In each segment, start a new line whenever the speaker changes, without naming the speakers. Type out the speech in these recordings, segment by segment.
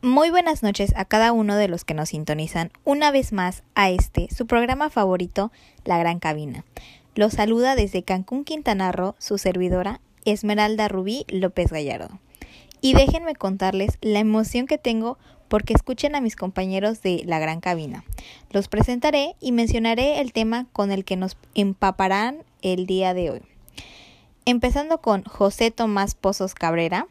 Muy buenas noches a cada uno de los que nos sintonizan una vez más a este, su programa favorito, La Gran Cabina. Los saluda desde Cancún, Quintana Roo, su servidora, Esmeralda Rubí López Gallardo. Y déjenme contarles la emoción que tengo porque escuchen a mis compañeros de La Gran Cabina. Los presentaré y mencionaré el tema con el que nos empaparán el día de hoy. Empezando con José Tomás Pozos Cabrera,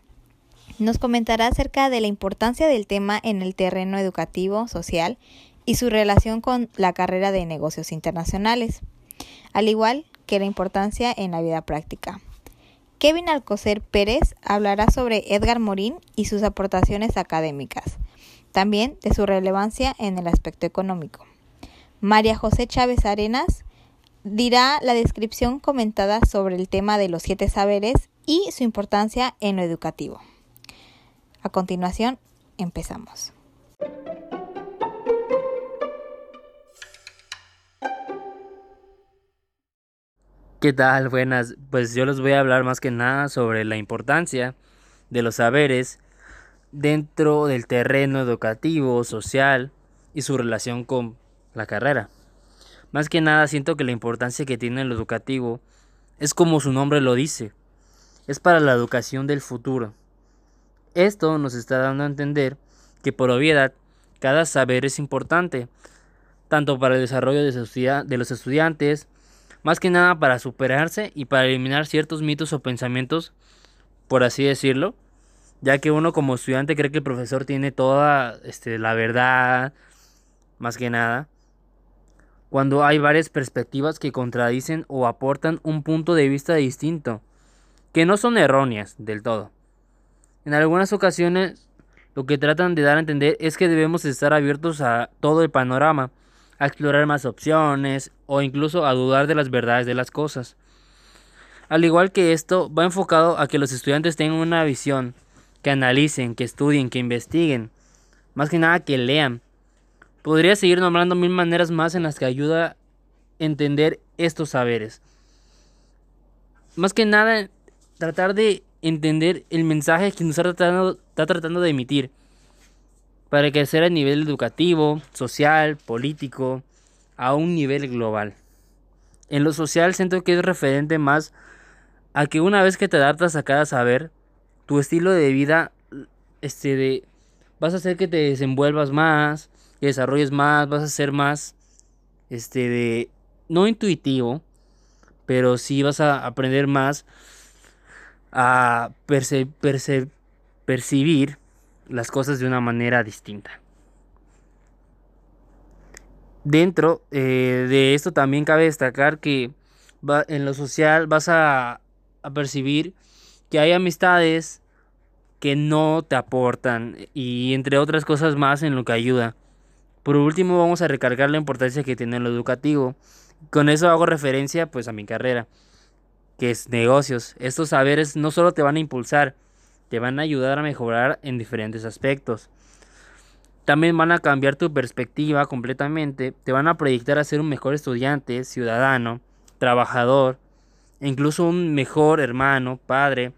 nos comentará acerca de la importancia del tema en el terreno educativo, social y su relación con la carrera de negocios internacionales, al igual que la importancia en la vida práctica. Kevin Alcocer Pérez hablará sobre Edgar Morín y sus aportaciones académicas, también de su relevancia en el aspecto económico. María José Chávez Arenas dirá la descripción comentada sobre el tema de los siete saberes y su importancia en lo educativo. A continuación, empezamos.
¿Qué tal? Buenas. Pues yo les voy a hablar más que nada sobre la importancia de los saberes dentro del terreno educativo, social y su relación con la carrera. Más que nada siento que la importancia que tiene lo educativo es como su nombre lo dice, es para la educación del futuro. Esto nos está dando a entender que por obviedad cada saber es importante, tanto para el desarrollo de los estudiantes, más que nada para superarse y para eliminar ciertos mitos o pensamientos, por así decirlo, ya que uno como estudiante cree que el profesor tiene toda este, la verdad, más que nada, cuando hay varias perspectivas que contradicen o aportan un punto de vista distinto, que no son erróneas del todo. En algunas ocasiones lo que tratan de dar a entender es que debemos estar abiertos a todo el panorama, a explorar más opciones o incluso a dudar de las verdades de las cosas. Al igual que esto, va enfocado a que los estudiantes tengan una visión, que analicen, que estudien, que investiguen, más que nada que lean. Podría seguir nombrando mil maneras más en las que ayuda a entender estos saberes. Más que nada, tratar de entender el mensaje que nos está tratando, está tratando de emitir para crecer a nivel educativo, social, político, a un nivel global. En lo social siento que es referente más a que una vez que te adaptas a cada saber, tu estilo de vida este de vas a hacer que te desenvuelvas más, que desarrolles más, vas a ser más este de no intuitivo, pero sí vas a aprender más a percibir las cosas de una manera distinta. Dentro eh, de esto también cabe destacar que en lo social vas a, a percibir que hay amistades que no te aportan y entre otras cosas más en lo que ayuda. Por último vamos a recargar la importancia que tiene lo educativo. Con eso hago referencia pues a mi carrera que es negocios. Estos saberes no solo te van a impulsar, te van a ayudar a mejorar en diferentes aspectos. También van a cambiar tu perspectiva completamente, te van a proyectar a ser un mejor estudiante, ciudadano, trabajador, e incluso un mejor hermano, padre,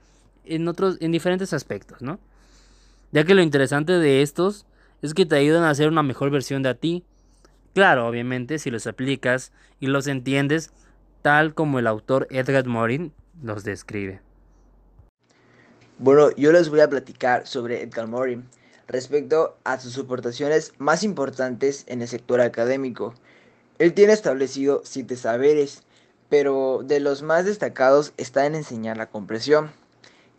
en otros en diferentes aspectos, ¿no? Ya que lo interesante de estos es que te ayudan a ser una mejor versión de ti. Claro, obviamente, si los aplicas y los entiendes, tal como el autor Edgar Morin los describe.
Bueno, yo les voy a platicar sobre Edgar Morin respecto a sus aportaciones más importantes en el sector académico. Él tiene establecido siete saberes, pero de los más destacados está en enseñar la compresión,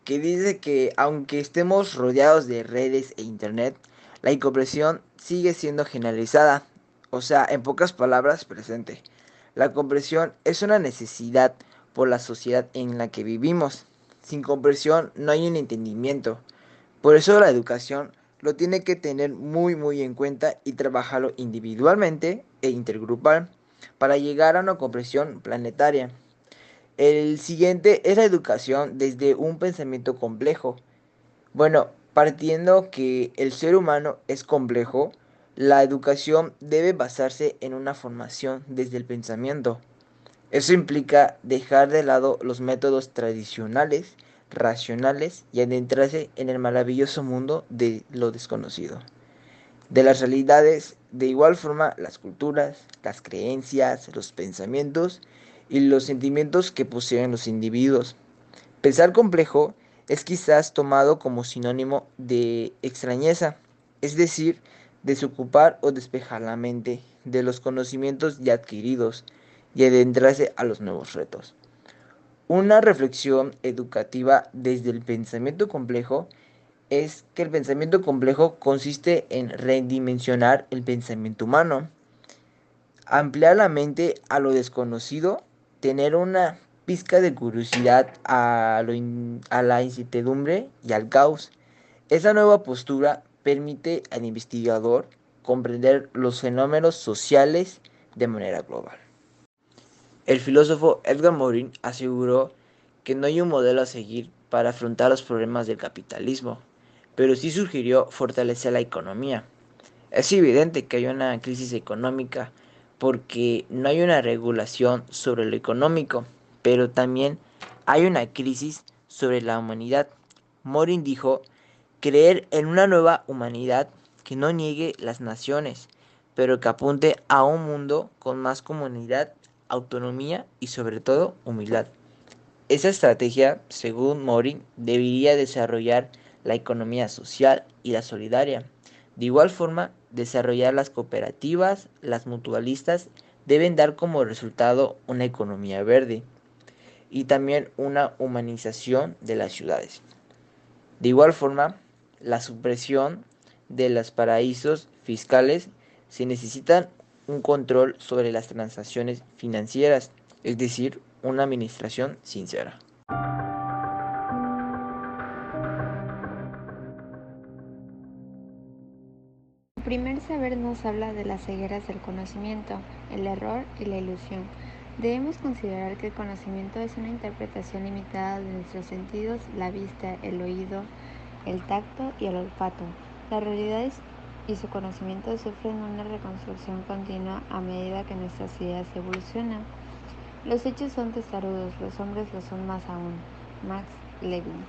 que dice que aunque estemos rodeados de redes e internet, la incompresión sigue siendo generalizada, o sea, en pocas palabras, presente. La comprensión es una necesidad por la sociedad en la que vivimos. Sin comprensión no hay un entendimiento. Por eso la educación lo tiene que tener muy muy en cuenta y trabajarlo individualmente e intergrupal para llegar a una comprensión planetaria. El siguiente es la educación desde un pensamiento complejo. Bueno, partiendo que el ser humano es complejo, la educación debe basarse en una formación desde el pensamiento. Eso implica dejar de lado los métodos tradicionales racionales y adentrarse en el maravilloso mundo de lo desconocido. De las realidades, de igual forma, las culturas, las creencias, los pensamientos y los sentimientos que poseen los individuos. Pensar complejo es quizás tomado como sinónimo de extrañeza, es decir, desocupar o despejar la mente de los conocimientos ya adquiridos y adentrarse a los nuevos retos. Una reflexión educativa desde el pensamiento complejo es que el pensamiento complejo consiste en redimensionar el pensamiento humano, ampliar la mente a lo desconocido, tener una pizca de curiosidad a, a la incertidumbre y al caos. Esa nueva postura permite al investigador comprender los fenómenos sociales de manera global. El filósofo Edgar Morin aseguró que no hay un modelo a seguir para afrontar los problemas del capitalismo, pero sí sugirió fortalecer la economía. Es evidente que hay una crisis económica porque no hay una regulación sobre lo económico, pero también hay una crisis sobre la humanidad. Morin dijo, creer en una nueva humanidad que no niegue las naciones, pero que apunte a un mundo con más comunidad autonomía y sobre todo humildad. Esa estrategia, según Morin, debería desarrollar la economía social y la solidaria. De igual forma, desarrollar las cooperativas, las mutualistas, deben dar como resultado una economía verde y también una humanización de las ciudades. De igual forma, la supresión de los paraísos fiscales se necesitan un control sobre las transacciones financieras, es decir, una administración sincera.
El primer saber nos habla de las cegueras del conocimiento, el error y la ilusión. Debemos considerar que el conocimiento es una interpretación limitada de nuestros sentidos, la vista, el oído, el tacto y el olfato. La realidad es y su conocimiento sufren una reconstrucción continua a medida que nuestras ideas evolucionan. Los hechos son testarudos, los hombres lo son más aún. Max Levin.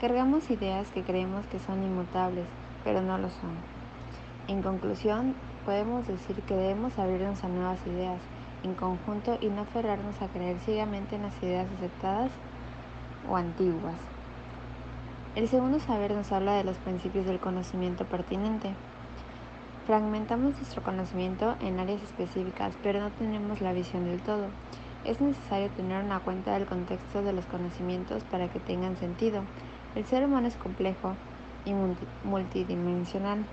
Cargamos ideas que creemos que son inmutables, pero no lo son. En conclusión, podemos decir que debemos abrirnos a nuevas ideas en conjunto y no aferrarnos a creer ciegamente en las ideas aceptadas o antiguas. El segundo saber nos habla de los principios del conocimiento pertinente. Fragmentamos nuestro conocimiento en áreas específicas, pero no tenemos la visión del todo. Es necesario tener una cuenta del contexto de los conocimientos para que tengan sentido. El ser humano es complejo y multidimensional,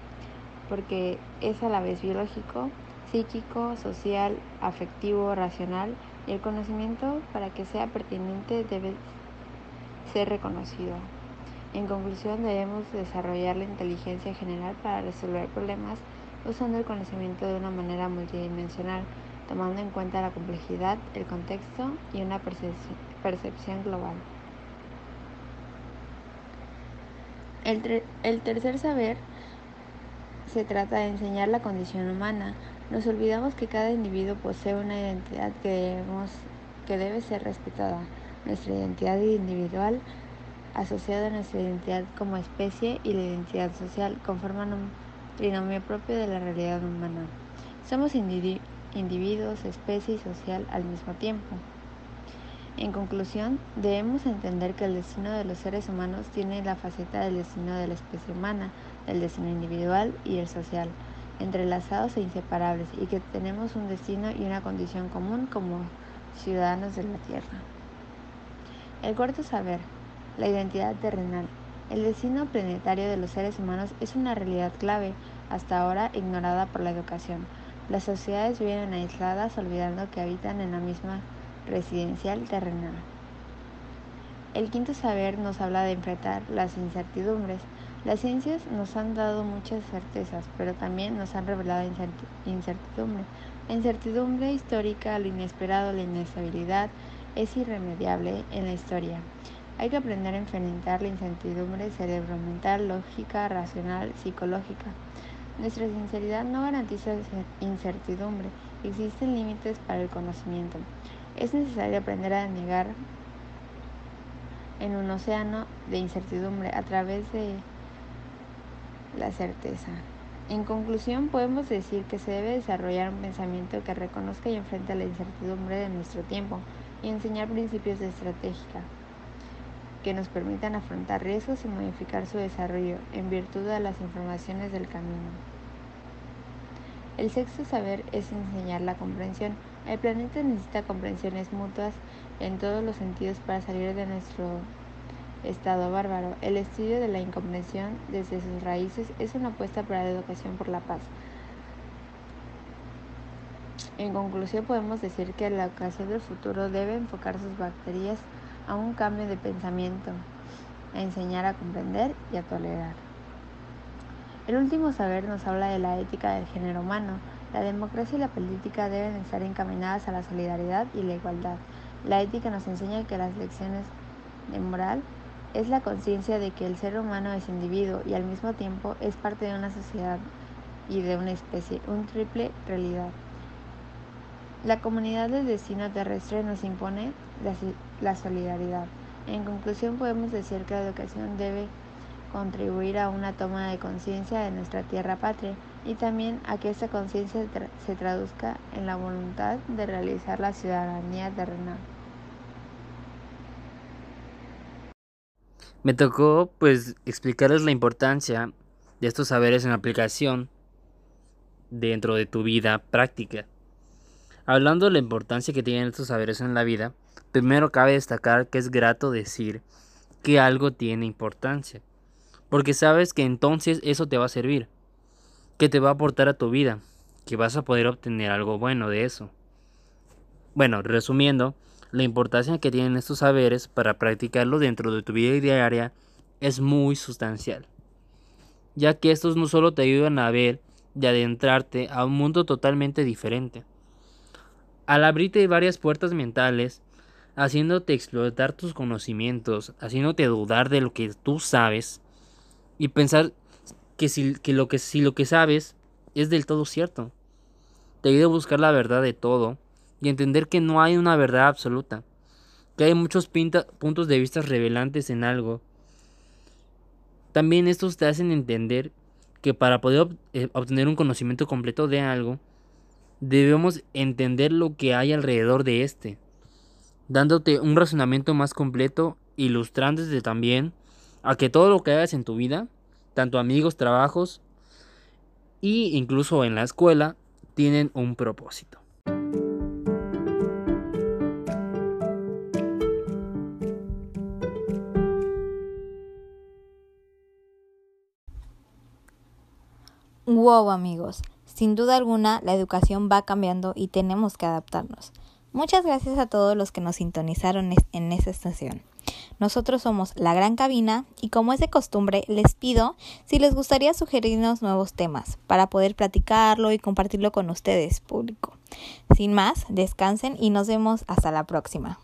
porque es a la vez biológico, psíquico, social, afectivo, racional, y el conocimiento, para que sea pertinente, debe ser reconocido. En conclusión, debemos desarrollar la inteligencia general para resolver problemas usando el conocimiento de una manera multidimensional, tomando en cuenta la complejidad, el contexto y una percepción global. El, tercer saber se trata de enseñar la condición humana. Nos olvidamos que cada individuo posee una identidad que, debemos, que debe ser respetada. Nuestra identidad individual asociada a nuestra identidad como especie y la identidad social conforman un trinomio propio de la realidad humana. Somos individuos, especie y social al mismo tiempo. En conclusión, debemos entender que el destino de los seres humanos tiene la faceta del destino de la especie humana, del destino individual y el social, entrelazados e inseparables, y que tenemos un destino y una condición común como ciudadanos de la Tierra. El cuarto saber, la identidad terrenal. El destino planetario de los seres humanos es una realidad clave, hasta ahora ignorada por la educación. Las sociedades viven aisladas olvidando que habitan en la misma residencial terrenal. El quinto saber nos habla de enfrentar las incertidumbres. Las ciencias nos han dado muchas certezas, pero también nos han revelado incertidumbre. La incertidumbre histórica, lo inesperado, la inestabilidad, es irremediable en la historia. Hay que aprender a enfrentar la incertidumbre cerebro-mental, lógica, racional, psicológica. Nuestra sinceridad no garantiza incertidumbre, existen límites para el conocimiento. Es necesario aprender a negar en un océano de incertidumbre a través de la certeza. En conclusión, podemos decir que se debe desarrollar un pensamiento que reconozca y enfrente la incertidumbre de nuestro tiempo y enseñar principios de estrategia que nos permitan afrontar riesgos y modificar su desarrollo en virtud de las informaciones del camino. El sexto saber es enseñar la comprensión. El planeta necesita comprensiones mutuas en todos los sentidos para salir de nuestro estado bárbaro. El estudio de la incomprensión desde sus raíces es una apuesta para la educación por la paz. En conclusión, podemos decir que la educación del futuro debe enfocar sus bacterias a un cambio de pensamiento, a enseñar a comprender y a tolerar. El último saber nos habla de la ética del género humano. La democracia y la política deben estar encaminadas a la solidaridad y la igualdad. La ética nos enseña que las lecciones de moral es la conciencia de que el ser humano es individuo y al mismo tiempo es parte de una sociedad y de una especie, un triple realidad. La comunidad del destino terrestre nos impone la, solidaridad. En conclusión, podemos decir que la educación debe contribuir a una toma de conciencia de nuestra tierra patria y también a que esta conciencia se traduzca en la voluntad de realizar la ciudadanía terrenal.
Me tocó pues explicarles la importancia de estos saberes en aplicación dentro de tu vida práctica. Hablando de la importancia que tienen estos saberes en la vida, primero cabe destacar que es grato decir que algo tiene importancia, porque sabes que entonces eso te va a servir, que te va a aportar a tu vida, que vas a poder obtener algo bueno de eso. Bueno, resumiendo, la importancia que tienen estos saberes para practicarlo dentro de tu vida diaria es muy sustancial, ya que estos no solo te ayudan a ver y adentrarte a un mundo totalmente diferente, al abrirte varias puertas mentales, haciéndote explotar tus conocimientos, haciéndote dudar de lo que tú sabes y pensar que si, lo, que, si lo que sabes es del todo cierto. Te ayuda a buscar la verdad de todo y entender que no hay una verdad absoluta, que hay muchos puntos de vista revelantes en algo. También estos te hacen entender que para poder eh, obtener un conocimiento completo de algo, debemos entender lo que hay alrededor de este, dándote un razonamiento más completo, ilustrándote también a que todo lo que hagas en tu vida, tanto amigos, trabajos e incluso en la escuela, tienen un propósito.
Wow amigos, sin duda alguna la educación va cambiando y tenemos que adaptarnos. Muchas gracias a todos los que nos sintonizaron en esta estación. Nosotros somos La Gran Cabina y como es de costumbre les pido si les gustaría sugerirnos nuevos temas para poder platicarlo y compartirlo con ustedes, público. Sin más, descansen y nos vemos hasta la próxima.